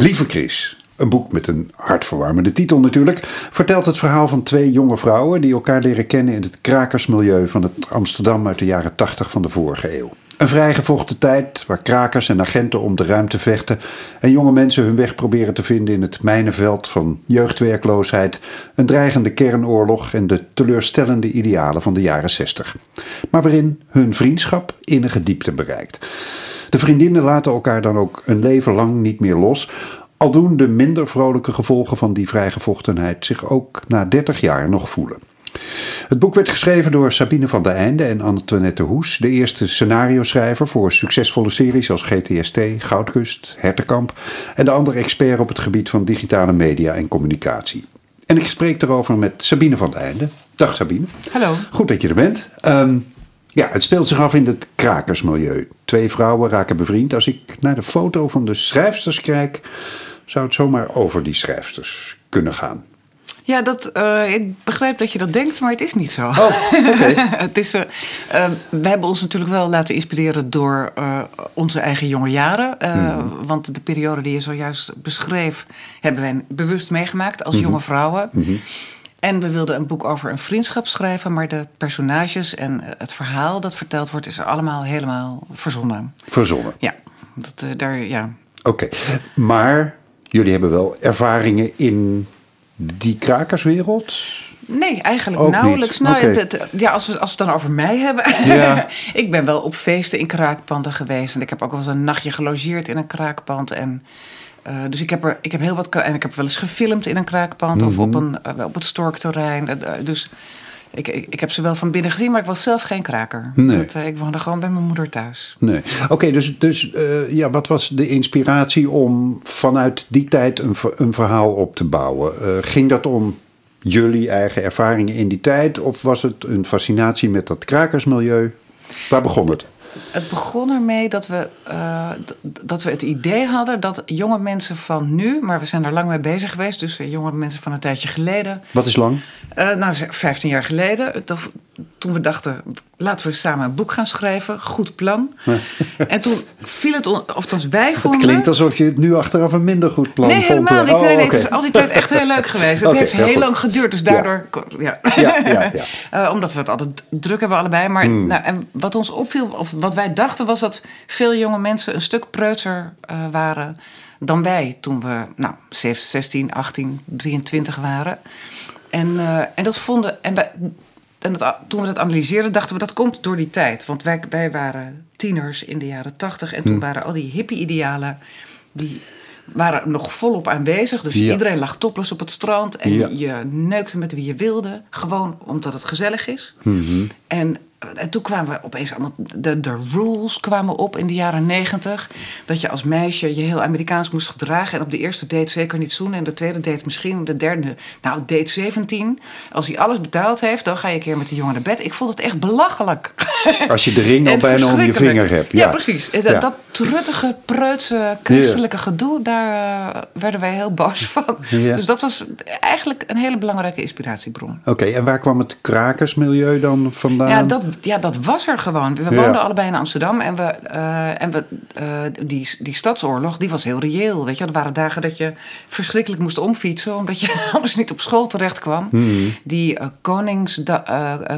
Lieve Chris, een boek met een hartverwarmende titel natuurlijk, vertelt het verhaal van twee jonge vrouwen die elkaar leren kennen in het krakersmilieu van het Amsterdam uit de jaren 80 van de vorige eeuw. Een vrijgevochten tijd waar krakers en agenten om de ruimte vechten en jonge mensen hun weg proberen te vinden in het mijnenveld van jeugdwerkloosheid, een dreigende kernoorlog en de teleurstellende idealen van de jaren 60. Maar waarin hun vriendschap innige diepte bereikt. De vriendinnen laten elkaar dan ook een leven lang niet meer los, al doen de minder vrolijke gevolgen van die vrijgevochtenheid zich ook na 30 jaar nog voelen. Het boek werd geschreven door Sabine van der Einde en Antoinette Hoes, de eerste scenario-schrijver voor succesvolle series als GTST, Goudkust, Hertenkamp en de andere expert op het gebied van digitale media en communicatie. En ik spreek erover met Sabine van der Einde. Dag Sabine. Hallo. Goed dat je er bent. Ehm, ja, het speelt zich af in het krakersmilieu. Twee vrouwen raken bevriend. Als ik naar de foto van de schrijfsters kijk, zou het zomaar over die schrijfsters kunnen gaan. Ja, dat, eh, ik begrijp dat je dat denkt, maar het is niet zo. Oh, het is, uh, uh, we hebben ons natuurlijk wel laten inspireren door onze eigen jonge jaren. Mhm. Want de periode die je zojuist beschreef, hebben wij bewust meegemaakt als Mhm. jonge vrouwen. Mhm. En we wilden een boek over een vriendschap schrijven, maar de personages en het verhaal dat verteld wordt, is allemaal helemaal verzonnen. Verzonnen. Ja, dat, eh, daar, ja. Oké, maar jullie hebben wel ervaringen in die krakerswereld? Nee, eigenlijk Ook nauwelijks. niet. Nou, Oké. het- het- ja, als, we, als we het dan over mij hebben. Ja. ik ben wel op feesten in kraakpanden geweest. En ik heb ook wel eens een nachtje gelogeerd in een kraakpand. En, eh, dus ik heb, er, ik heb heel wat. En ik heb wel eens gefilmd in een kraakpand of op, Mhm. een, eh, op het Storkterrein. Eh, dus ik, ik, ik heb ze wel van binnen gezien, maar ik was zelf geen kraker. Nee. Dat, eh, ik woonde gewoon bij mijn moeder thuis. Nee. Oké, dus, dus eh, ja, wat was de inspiratie om vanuit die tijd een, een verhaal op te bouwen? Eh, ging dat om jullie eigen ervaringen in die tijd? Of was het een fascinatie met dat krakersmilieu? Waar begon het? Het begon ermee dat we, eh, dat we het idee hadden dat jonge mensen van nu, maar we zijn er lang mee bezig geweest, dus eh, jonge mensen van een tijdje geleden, Wat is lang? eh, nou, ze- 15 jaar geleden, toen, we dachten, laten we samen een boek gaan schrijven, goed plan. en toen viel het, on, of althans wij Het vonden. klinkt alsof je het nu achteraf een minder goed plan Nee, vond. helemaal niet. Oh, Nee, nee, oké. Het is al die tijd echt heel leuk geweest. Het heeft heel lang geduurd, dus daardoor... Ja. Ja, ja, ja. Eh, omdat we het altijd druk hebben allebei. Maar Hmm. nou, en wat ons opviel, of wat wij dachten, was dat veel jonge mensen een stuk preutser eh, waren dan wij toen we nou, 16, 18, 23 waren. En, eh, en dat vonden. En, wij, en dat, toen we dat analyseerden, dachten we dat komt door die tijd. Want wij, wij waren tieners in de jaren 80 en toen Hmm. waren al die hippie-idealen. die waren nog volop aanwezig. Dus Ja. iedereen lag topless op het strand. En Ja. je neukte met wie je wilde. Gewoon omdat het gezellig is. Mhm. En, en toen kwamen we opeens allemaal... De, de rules kwamen op in de jaren negentig. Dat je als meisje je heel Amerikaans moest gedragen. En op de eerste date zeker niet zoenen. En de tweede date misschien. De derde, nou, date 17. Als hij alles betaald heeft, dan ga je een keer met die jongen naar bed. Ik vond het echt belachelijk. Als je de ring al En bijna om je vinger hebt. Ja, Ja, precies. En Dat, Ja. dat truttige, preutse, christelijke gedoe, daar eh, werden wij heel boos van. Dus dat was eigenlijk een hele belangrijke inspiratiebron. Oké, en waar kwam het krakersmilieu dan vandaan? Ja dat, ja, dat was er gewoon. We woonden allebei in Amsterdam en, we, eh, en we, eh, die, die stadsoorlog die was heel reëel. Weet je? Er waren dagen dat je verschrikkelijk moest omfietsen... omdat je anders niet op school terecht kwam. Mhm. Die Koningsda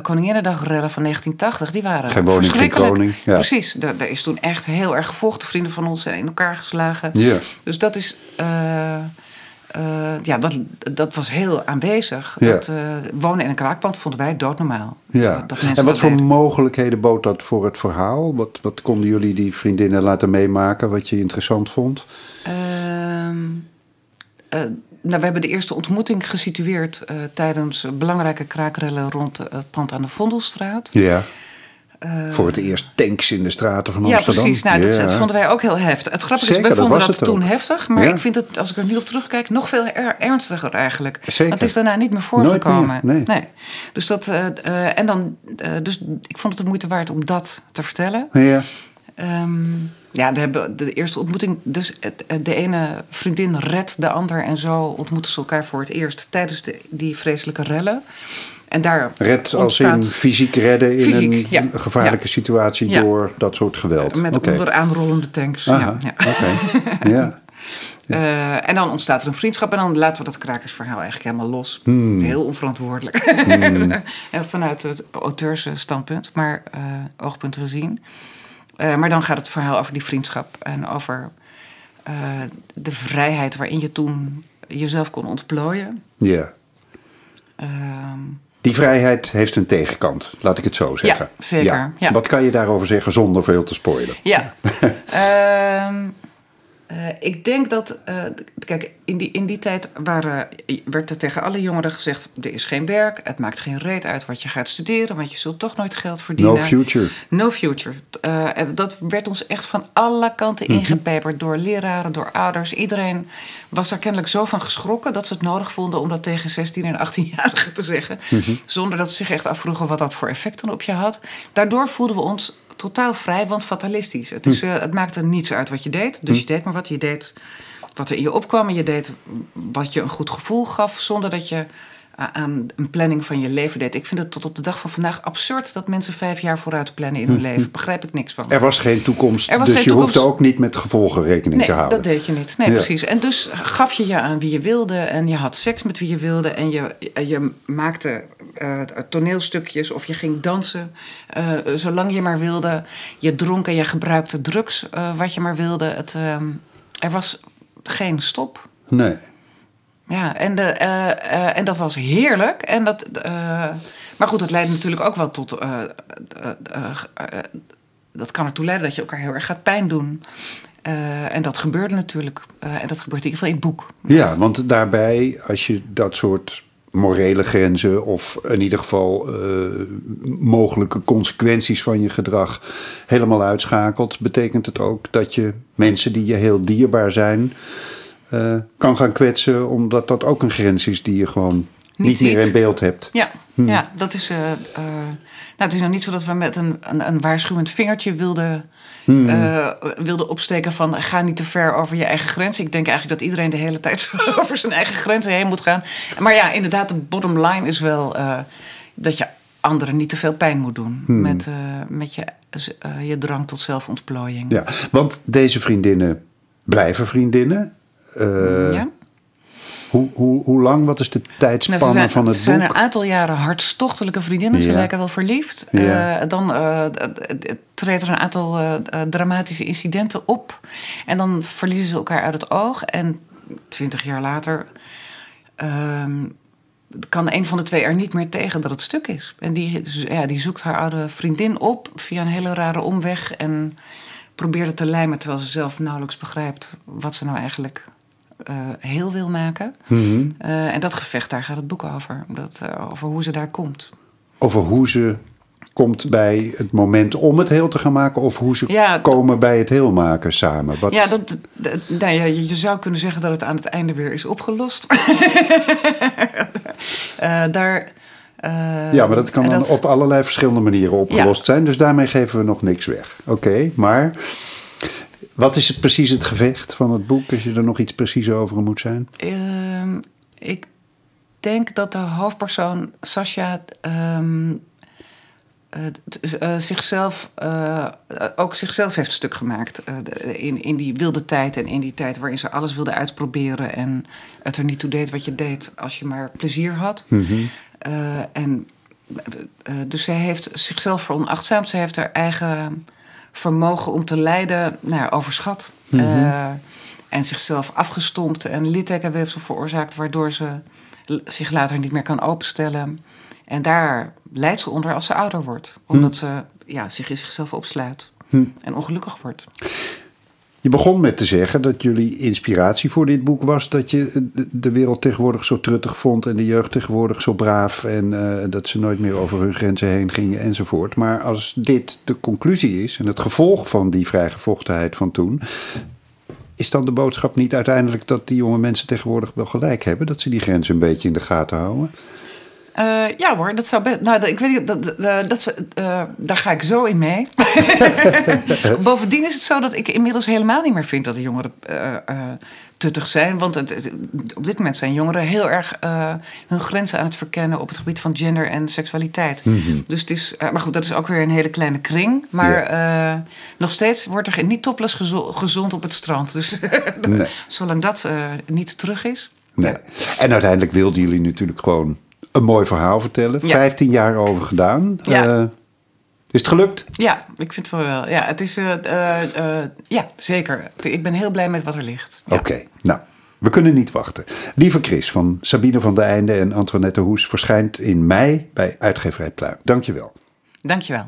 Koninginnedagredden van 1980, die waren Geen woning, geen verschrikkelijk. ja. Precies, daar, is toen echt heel erg gevochten. Vrienden van ons zijn in elkaar geslagen. Ja. Dus dat is... eh, eh, ja, dat, dat was heel aanwezig. Ja. Dat, eh, wonen in een kraakpand vonden wij doodnormaal. Ja. Dat en wat voor deden. mogelijkheden bood dat voor het verhaal? Wat, wat konden jullie die vriendinnen laten meemaken wat je interessant vond? Ehm, eh, nou, we hebben de eerste ontmoeting gesitueerd tijdens belangrijke kraakrellen rond het pand aan de Vondelstraat. Ja. Eh, voor het eerst tanks in de straten van ja, Amsterdam. precies. Nou, dat, Ja. dat vonden wij ook heel heftig. Het grappige Zeker, is, dat vonden dat, het toen ook. heftig. Maar Ja. ik vind het, als ik er nu op terugkijk, nog veel er- ernstiger eigenlijk. Zeker. Want het is daarna niet meer voorgekomen. meer, nee. Dus, dat, eh, eh, en dan, dus ik vond het de moeite waard om dat te vertellen. Ja. Ehm, Ja, we hebben de eerste ontmoeting. Dus de ene vriendin redt de ander. En zo ontmoeten ze elkaar voor het eerst tijdens de, die vreselijke rellen. En daar Red als in fysiek redden in Fysiek, een ja. gevaarlijke Ja. situatie Ja. door dat soort geweld. met Oké. onderaan rollende tanks. Aha, Ja, ja. Eh, en dan ontstaat er een vriendschap. En dan laten we dat krakersverhaal eigenlijk helemaal los. Hmm. Heel onverantwoordelijk. En Vanuit het auteursstandpunt, maar eh, oogpunt gezien. Eh, maar dan gaat het verhaal over die vriendschap. En over eh, de vrijheid waarin je toen jezelf kon ontplooien. ja. Ehm, Die vrijheid heeft een tegenkant, laat ik het zo zeggen. zeker, ja. Wat kan je daarover zeggen zonder veel te spoilen? Ja. Ehm, eh, ik denk dat, eh, kijk, in die, in die tijd waren, werd er tegen alle jongeren gezegd: er is geen werk, het maakt geen reet uit wat je gaat studeren, want je zult toch nooit geld verdienen. No future. No future. En dat werd ons echt van alle kanten Mhm. ingepeperd door leraren, door ouders. Iedereen was daar kennelijk zo van geschrokken dat ze het nodig vonden om dat tegen 16 en 18-jarigen te zeggen. Mhm. Zonder dat ze zich echt afvroegen wat dat voor effect dan op je had. Daardoor voelden we ons totaal vrij, want fatalistisch. Het, Hm. is, eh, het maakte niets uit wat je deed. Dus je deed maar wat je deed. Wat er in je opkwam en je deed wat je een goed gevoel gaf, zonder dat je a- aan een planning van je leven deed. Ik vind het tot op de dag van vandaag absurd dat mensen vijf jaar vooruit plannen in hun leven. Begrijp ik niks van. Hm. Er was geen toekomst, Er was dus geen je toekomst. hoefde ook niet met gevolgen rekening Nee, te houden. dat deed je niet. Nee, Ja. precies. En dus gaf je je aan wie je wilde. En je had seks met wie je wilde. En je, je maakte eh, toneelstukjes of je ging dansen. eh, zolang je maar wilde. Je dronk en je gebruikte drugs eh, wat je maar wilde. Het, ehm, er was geen stop. Nee. Ja, en, de, en dat was heerlijk. En dat, maar goed, dat leidt natuurlijk ook wel tot. dat kan ertoe leiden dat je elkaar heel erg gaat pijn doen. En dat gebeurde natuurlijk. En dat gebeurt in ieder geval in het boek. Ja, want daarbij, als je dat soort morele grenzen of in ieder geval eh, mogelijke consequenties van je gedrag helemaal uitschakelt, betekent het ook dat je mensen die je heel dierbaar zijn eh, kan gaan kwetsen, omdat dat ook een grens is die je gewoon niet, Niet meer in beeld hebt. Ja, Hmm. ja dat is. eh, nou, het is nou niet zo dat we met een, een, een waarschuwend vingertje wilden, Hmm. eh, wilden opsteken van ga niet te ver over je eigen grenzen. Ik denk eigenlijk dat iedereen de hele tijd over zijn eigen grenzen heen moet gaan. Maar ja, inderdaad, de bottom line is wel eh, dat je anderen niet te veel pijn moet doen Hmm. met, eh, met je, je drang tot zelfontplooiing. Ja, want deze vriendinnen blijven vriendinnen. Ja? hoe, hoe, hoe lang? Wat is de Nou, tijdspanne zijn, van het ze zijn boek? een aantal jaren hartstochtelijke vriendinnen. Ze Ja. lijken wel verliefd. Ja. Dan treedt er een aantal eh, eh, dramatische incidenten op. En dan verliezen ze elkaar uit het oog. En twintig jaar later ehm, kan een van de twee er niet meer tegen dat het stuk is. En die, dus, ja, die zoekt haar oude vriendin op via een hele rare omweg. En probeert het te lijmen terwijl ze zelf nauwelijks begrijpt wat ze nou eigenlijk eh, heel wil maken. Mhm. En dat gevecht, daar gaat het boek over. Dat, over hoe ze daar komt. Over hoe ze komt bij het moment om het heel te gaan maken... of hoe ze Ja, komen bij het heel maken samen. Wat, Ja, dat, dat- nou ja, je zou kunnen zeggen dat het aan het einde weer is opgelost. Eh, daar, eh, ja, maar dat kan dat- op allerlei verschillende manieren opgelost zijn. Dus daarmee geven we nog niks weg. Oké, maar wat is het precies het gevecht van het boek... als je er nog iets preciezer over moet zijn? Ehm, ik denk dat de hoofdpersoon Sasha ehm, eh, eh, zichzelf eh, ook zichzelf heeft stuk gemaakt in, in die wilde tijd en in die tijd waarin ze alles wilde uitproberen en het er niet toe deed wat je deed als je maar plezier had. Eh, en dus zij heeft zichzelf veronachtzaamd. Ze heeft haar eigen vermogen om te leiden nou ja, overschat. Eh, en zichzelf afgestompt en littekenweefsel veroorzaakt... waardoor ze zich later niet meer kan openstellen. En daar leidt ze onder als ze ouder wordt. Omdat ze ja, zich in zichzelf opsluit en ongelukkig wordt. Je begon met te zeggen dat jullie inspiratie voor dit boek was dat je de- de wereld tegenwoordig zo truttig vond en de jeugd tegenwoordig zo braaf en eh, dat ze nooit meer over hun grenzen heen gingen enzovoort. Maar als dit de conclusie is en het gevolg van die vrijgevochtenheid van toen, is dan de boodschap niet uiteindelijk dat die jonge mensen tegenwoordig wel gelijk hebben, dat ze die grenzen een beetje in de gaten houden? Eh, ja hoor, dat zou best. Nou, dat- ik weet niet, dat, dat, dat, ze- eh, daar ga ik zo in mee. Bovendien is het zo dat ik inmiddels helemaal niet meer vind dat de jongeren eh, eh, tuttig zijn. Want het, het- op dit moment zijn jongeren heel erg eh, hun grenzen aan het verkennen op het gebied van gender en seksualiteit. Dus het is, eh, maar goed, dat is ook weer een hele kleine kring. Maar eh, nog steeds wordt er niet topless gezo- gezond op het strand. Dus Nee. zolang dat eh, niet terug is. Nee. En uiteindelijk wilden jullie natuurlijk gewoon een mooi verhaal vertellen. Vijftien jaar over gedaan. Eh, is het gelukt? Ja, ik vind het wel. Ja, het is. eh, eh, ja, zeker. Ik ben heel blij met wat er ligt. Oké, nou, we kunnen niet wachten. Lieve Chris van Sabine van der Einde en Antoinette Hoes verschijnt in mei bij Uitgeverij Pluim. Dankjewel. Dankjewel.